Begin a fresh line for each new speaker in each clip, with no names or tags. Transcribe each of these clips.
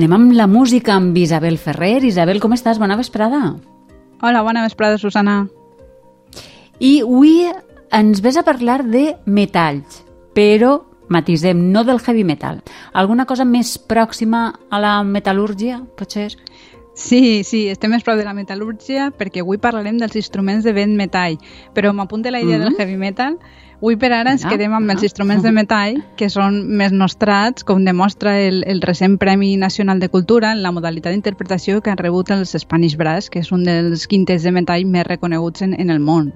anem amb la música amb Isabel Ferrer. Isabel, com estàs? Bona vesprada.
Hola, bona vesprada, Susana.
I avui ens ves a parlar de metalls, però matisem, no del heavy metal. Alguna cosa més pròxima a la metal·lúrgia, potser?
Sí, sí, estem més prop de la metal·lúrgia perquè avui parlarem dels instruments de vent metall, però m'apunta la idea mm -hmm. del heavy metal. Avui per ara ens quedem amb els instruments de metall, que són més nostrats, com demostra el, el recent Premi Nacional de Cultura en la modalitat d'interpretació que han rebut els Spanish Brass, que és un dels quintets de metall més reconeguts en, en el món.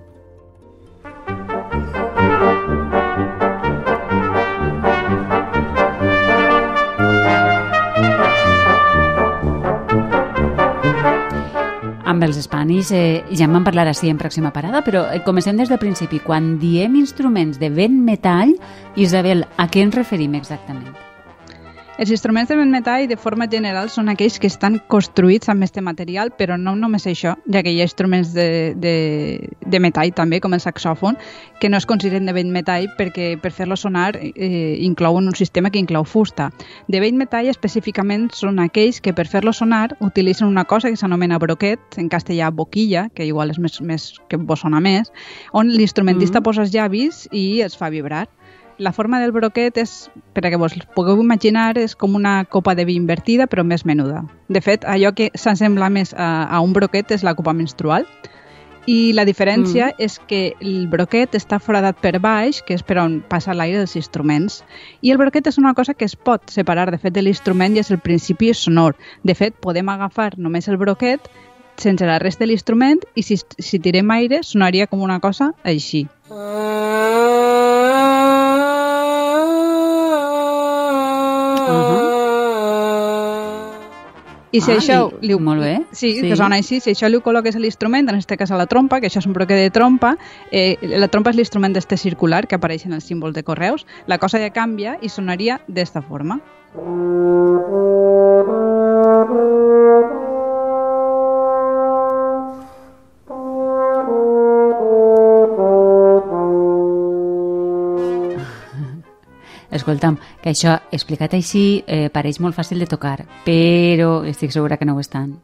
Amb els Spanish eh, ja en vam parlar així en pròxima parada, però eh, comencem des del principi. Quan diem instruments de vent metall, Isabel, a què ens referim exactament?
Els instruments de metall, de forma general, són aquells que estan construïts amb este material, però no només això, ja que hi ha instruments de, de, de metall també, com el saxòfon, que no es consideren de vent metall perquè per fer-lo sonar eh, inclouen un sistema que inclou fusta. De vent metall específicament són aquells que per fer-lo sonar utilitzen una cosa que s'anomena broquet, en castellà boquilla, que igual és més, més que vos sona més, on l'instrumentista mm -hmm. posa els llavis i els fa vibrar. La forma del broquet és, per a que vos pugueu imaginar, és com una copa de vi invertida però més menuda. De fet, allò que s'assembla més a, a un broquet és la copa menstrual i la diferència mm. és que el broquet està foradat per baix, que és per on passa l'aire dels instruments, i el broquet és una cosa que es pot separar de fet de l'instrument i és el principi sonor. De fet, podem agafar només el broquet sense la resta de l'instrument i si, si tirem aire sonaria com una cosa així. I si ah, això...
Li, li, molt bé.
Sí, sí, que sona així. Si això li col·loques a l'instrument, en aquest cas a la trompa, que això és un broquet de trompa, eh, la trompa és l'instrument d'este circular que apareix en els símbols de correus, la cosa ja canvia i sonaria d'esta forma.
Escolta'm, que això, explicat així, eh, pareix molt fàcil de tocar, però estic segura que no ho és tant.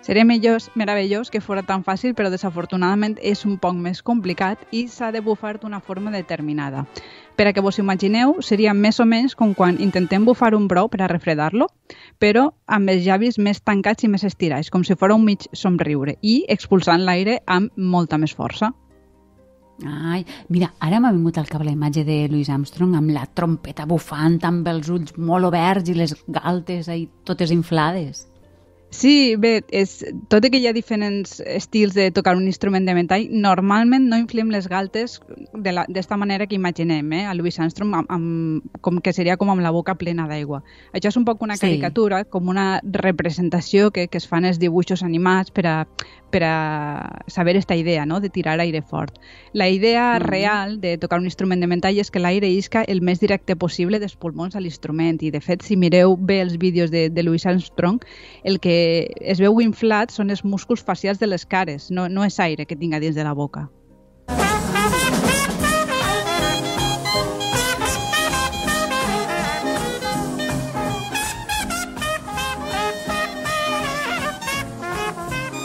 Seria millor, meravellós que fora tan fàcil, però desafortunadament és un poc més complicat i s'ha de bufar d'una forma determinada. Per a que vos imagineu, seria més o menys com quan intentem bufar un brou per a refredar-lo, però amb els llavis més tancats i més estirats, com si fos un mig somriure, i expulsant l'aire amb molta més força.
Ai, mira, ara m'ha vingut al cap la imatge de Louis Armstrong amb la trompeta bufant, amb els ulls molt oberts i les galtes ahí totes inflades.
Sí, bé, és, tot i que hi ha diferents estils de tocar un instrument de metall, normalment no inflem les galtes d'esta manera que imaginem, eh? a Louis Armstrong, amb, amb, com que seria com amb la boca plena d'aigua. Això és un poc una caricatura, sí. com una representació que, que es fan els dibuixos animats per a, per a saber esta idea, no?, de tirar aire fort. La idea mm. real de tocar un instrument de metall és que l'aire isca el més directe possible dels pulmons a l'instrument i, de fet, si mireu bé els vídeos de, de Louis Armstrong, el que es veu inflat són els músculs facials de les cares, no, no és aire que tinga dins de la boca.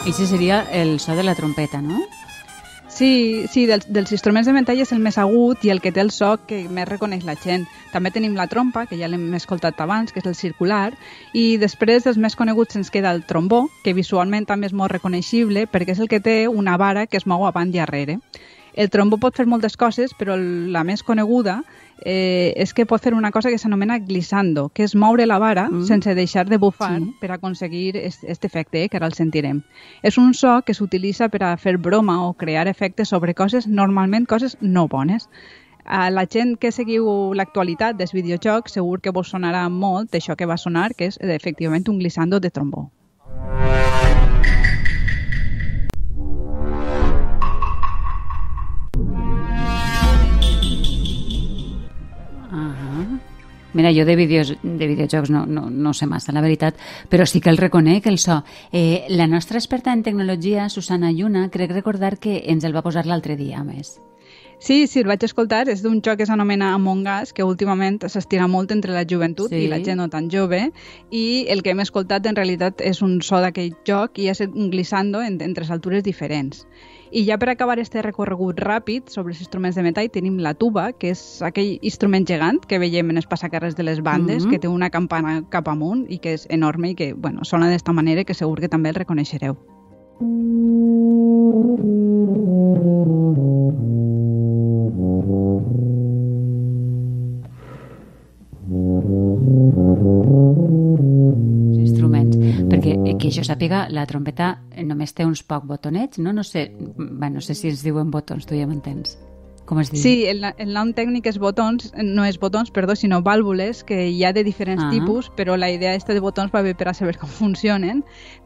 I seria el so de la trompeta, no?
Sí, sí dels, dels instruments de metall és el més agut i el que té el so que més reconeix la gent. També tenim la trompa, que ja l'hem escoltat abans, que és el circular, i després dels més coneguts ens queda el trombó, que visualment també és molt reconeixible perquè és el que té una vara que es mou avant i arrere. El trombó pot fer moltes coses, però la més coneguda eh, és que pot fer una cosa que s'anomena glissando, que és moure la vara mm. sense deixar de bufar sí. per aconseguir aquest efecte, eh, que ara el sentirem. És un so que s'utilitza per a fer broma o crear efectes sobre coses, normalment coses no bones. A la gent que seguiu l'actualitat dels videojocs segur que vos sonarà molt això que va sonar, que és efectivament un glissando de trombó.
Mira, jo de, vídeos, de videojocs no, no, no sé massa, la veritat, però sí que el reconec, el so. Eh, la nostra experta en tecnologia, Susana Lluna, crec recordar que ens el va posar l'altre dia, a més.
Sí, sí, el vaig escoltar. És d'un joc que s'anomena Among Us, que últimament s'estira molt entre la joventut sí. i la gent no tan jove. I el que hem escoltat en realitat és un so d'aquell joc i és un glissando entre altures diferents. I ja per acabar este recorregut ràpid sobre els instruments de metall tenim la tuba, que és aquell instrument gegant que veiem en els passacarres de les bandes, mm -hmm. que té una campana cap amunt i que és enorme i que bueno, sona d'esta manera que segur que també el reconeixereu.
instruments, sàpiga, la trompeta només té uns poc botonets, no? No sé, bé, no sé si es diuen botons, tu ja m'entens. Com es diu?
Sí, el, el nom tècnic és botons, no és botons, perdó, sinó vàlvules, que hi ha de diferents ah. tipus, però la idea esta de botons va bé per a saber com funcionen,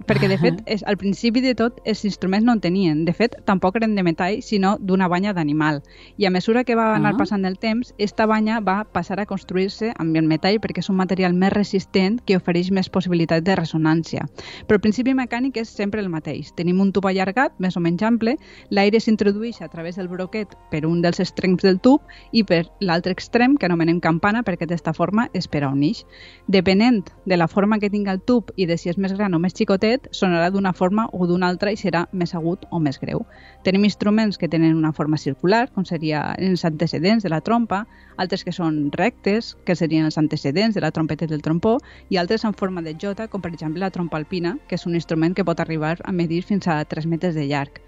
perquè de fet, és, al principi de tot, els instruments no en tenien. De fet, tampoc eren de metall, sinó d'una banya d'animal. I a mesura que va anar ah. passant el temps, esta banya va passar a construir-se amb el metall perquè és un material més resistent que ofereix més possibilitats de ressonància. Però el principi mecànic és sempre el mateix. Tenim un tub allargat, més o menys ample, l'aire s'introdueix a través del broquet per un dels extrems del tub i per l'altre extrem, que anomenem campana, perquè d'esta forma és per a un ix. Depenent de la forma que tinga el tub i de si és més gran o més xicotet, sonarà d'una forma o d'una altra i serà més agut o més greu. Tenim instruments que tenen una forma circular, com seria els antecedents de la trompa, altres que són rectes, que serien els antecedents de la trompeta del trompó, i altres en forma de jota, com per exemple la trompa alpina, que és un instrument que pot arribar a medir fins a 3 metres de llarg.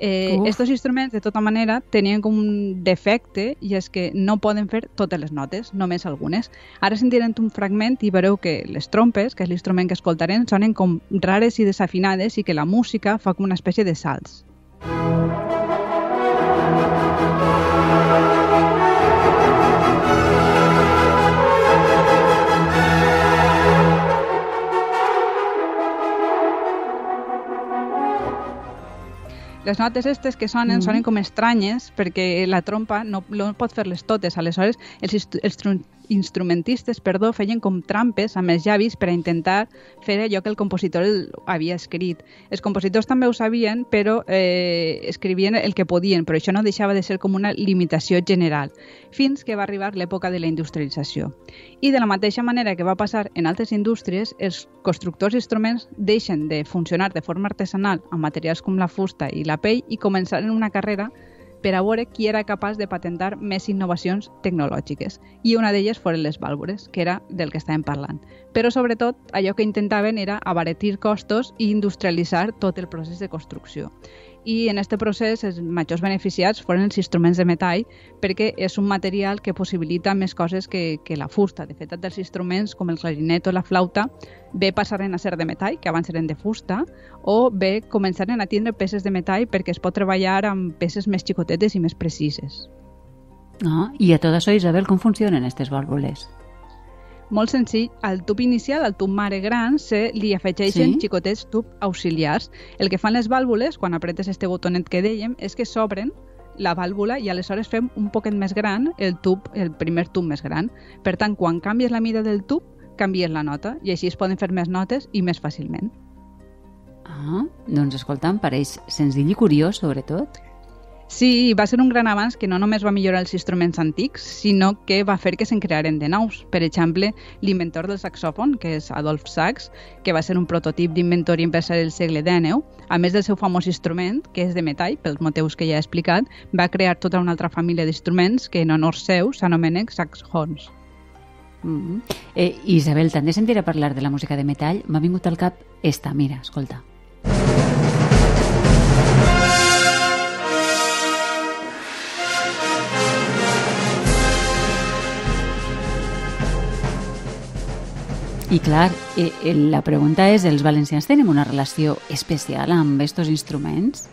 Eh, estos instruments, de tota manera, tenien com un defecte i és que no poden fer totes les notes, només algunes. Ara sentirem un fragment i veureu que les trompes, que és l'instrument que escoltarem, sonen com rares i desafinades i que la música fa com una espècie de salts. Les notes estes que sonen, mm. sonen com estranyes perquè la trompa no, no pot fer-les totes. Aleshores, els, els instrumentistes perdó, feien com trampes amb els llavis per a intentar fer allò que el compositor havia escrit. Els compositors també ho sabien, però eh, escrivien el que podien, però això no deixava de ser com una limitació general, fins que va arribar l'època de la industrialització. I de la mateixa manera que va passar en altres indústries, els constructors d'instruments deixen de funcionar de forma artesanal amb materials com la fusta i la pell i començaren una carrera per a veure qui era capaç de patentar més innovacions tecnològiques. I una d'elles foren les vàlvules, que era del que estàvem parlant. Però, sobretot, allò que intentaven era abaratir costos i industrialitzar tot el procés de construcció i en aquest procés els majors beneficiats foren els instruments de metall perquè és un material que possibilita més coses que, que la fusta. De fet, dels instruments com el clarinet o la flauta bé passaren a ser de metall, que abans eren de fusta, o bé començaren a tindre peces de metall perquè es pot treballar amb peces més xicotetes i més precises.
Ah, I a tot això, Isabel, com funcionen aquestes vàlvules?
Molt senzill, al tub inicial, al tub mare gran, se li afegeixen sí? xicotets tub auxiliars. El que fan les vàlvules, quan apretes este botonet que dèiem, és que s'obren la vàlvula i aleshores fem un poquet més gran el tub, el primer tub més gran. Per tant, quan canvies la mida del tub, canvies la nota i així es poden fer més notes i més fàcilment.
Ah, doncs escolta, em pareix senzill i curiós, sobretot.
Sí, va ser un gran avanç que no només va millorar els instruments antics, sinó que va fer que se'n crearen de nous. Per exemple, l'inventor del saxòfon, que és Adolf Sax, que va ser un prototip d'inventor i empresari del segle XIX, a més del seu famós instrument, que és de metall, pels motius que ja he explicat, va crear tota una altra família d'instruments que en honor seu s'anomenen saxòfons.
Mm -hmm. eh, Isabel, tant de sentir a parlar de la música de metall, m'ha vingut al cap esta, mira, escolta. I clar, eh, eh, la pregunta és, els valencians tenim una relació especial amb aquests instruments?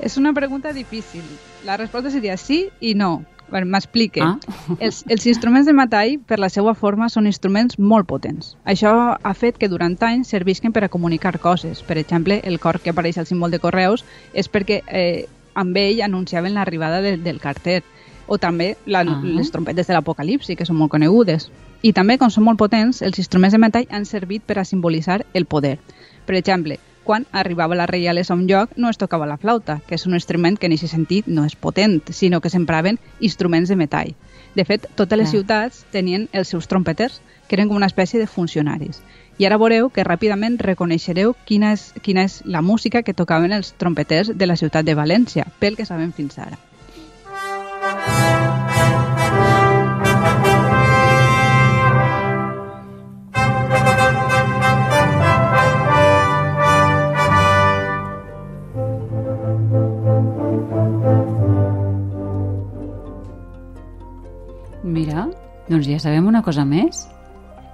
És una pregunta difícil. La resposta seria sí i no. Bueno, M'explique. Ah. Els, els instruments de metall, per la seva forma, són instruments molt potents. Això ha fet que durant anys servisquen per a comunicar coses. Per exemple, el cor que apareix al símbol de correus és perquè eh, amb ell anunciaven l'arribada de, del carter. O també la, ah. les trompetes de l'apocalipsi, que són molt conegudes. I també, com són molt potents, els instruments de metall han servit per a simbolitzar el poder. Per exemple, quan arribava la reialesa a un lloc no es tocava la flauta, que és un instrument que en aquest sentit no és potent, sinó que s'empraven instruments de metall. De fet, totes les ciutats tenien els seus trompeters, que eren com una espècie de funcionaris. I ara veureu que ràpidament reconeixereu quina és, quina és la música que tocaven els trompeters de la ciutat de València, pel que sabem fins ara.
Doncs ja sabem una cosa més.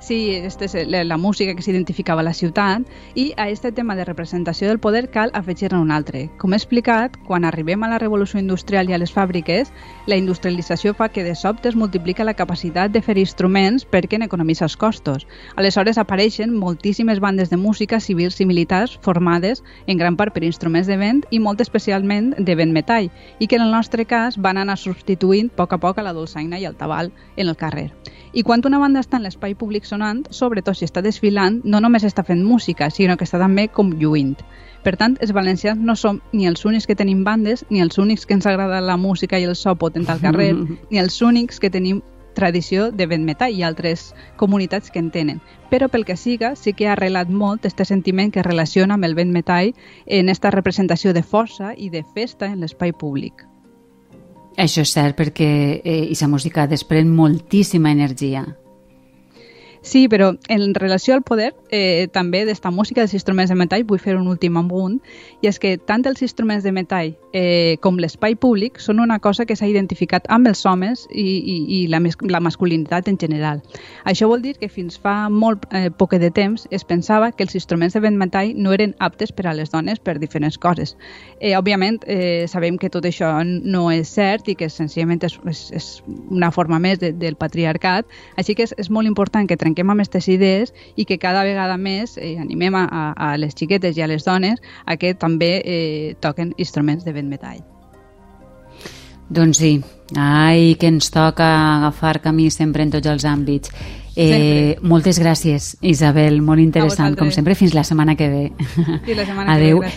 Sí, aquesta és la, música que s'identificava a la ciutat i a aquest tema de representació del poder cal afegir-ne un altre. Com he explicat, quan arribem a la revolució industrial i a les fàbriques, la industrialització fa que de sobte es multiplica la capacitat de fer instruments perquè n'economitza els costos. Aleshores apareixen moltíssimes bandes de música civils i militars formades en gran part per instruments de vent i molt especialment de vent metall i que en el nostre cas van anar substituint a poc a poc a la dolçaina i el tabal en el carrer. I quan una banda està en l'espai públic sonant, sobretot si està desfilant, no només està fent música, sinó que està també com lluint. Per tant, els valencians no som ni els únics que tenim bandes, ni els únics que ens agrada la música i el so potent al carrer, ni els únics que tenim tradició de vent metall i altres comunitats que en tenen. Però pel que siga, sí que ha arrelat molt este sentiment que relaciona amb el vent metall en esta representació de força i de festa en l'espai públic.
Això és cert perquè eh, aquesta música desprèn moltíssima energia.
Sí, però en relació al poder, eh, també d'esta música dels instruments de metall vull fer un últim amunt, i és que tant els instruments de metall eh, com l'espai públic són una cosa que s'ha identificat amb els homes i, i, i la, la masculinitat en general. Això vol dir que fins fa molt eh, poc de temps es pensava que els instruments de metall no eren aptes per a les dones per diferents coses. Eh, òbviament, eh, sabem que tot això no és cert i que senzillament és, és, és una forma més de, del patriarcat, així que és, és molt important que trenquem amb aquestes idees i que cada vegada més eh, animem a, a les xiquetes i a les dones a que també eh, toquen instruments de vent metall.
Doncs sí, ai, que ens toca agafar camí sempre en tots els àmbits. Eh, moltes gràcies, Isabel, molt interessant, com sempre. Fins la setmana que ve.
Sí, la setmana Adeu. que ve.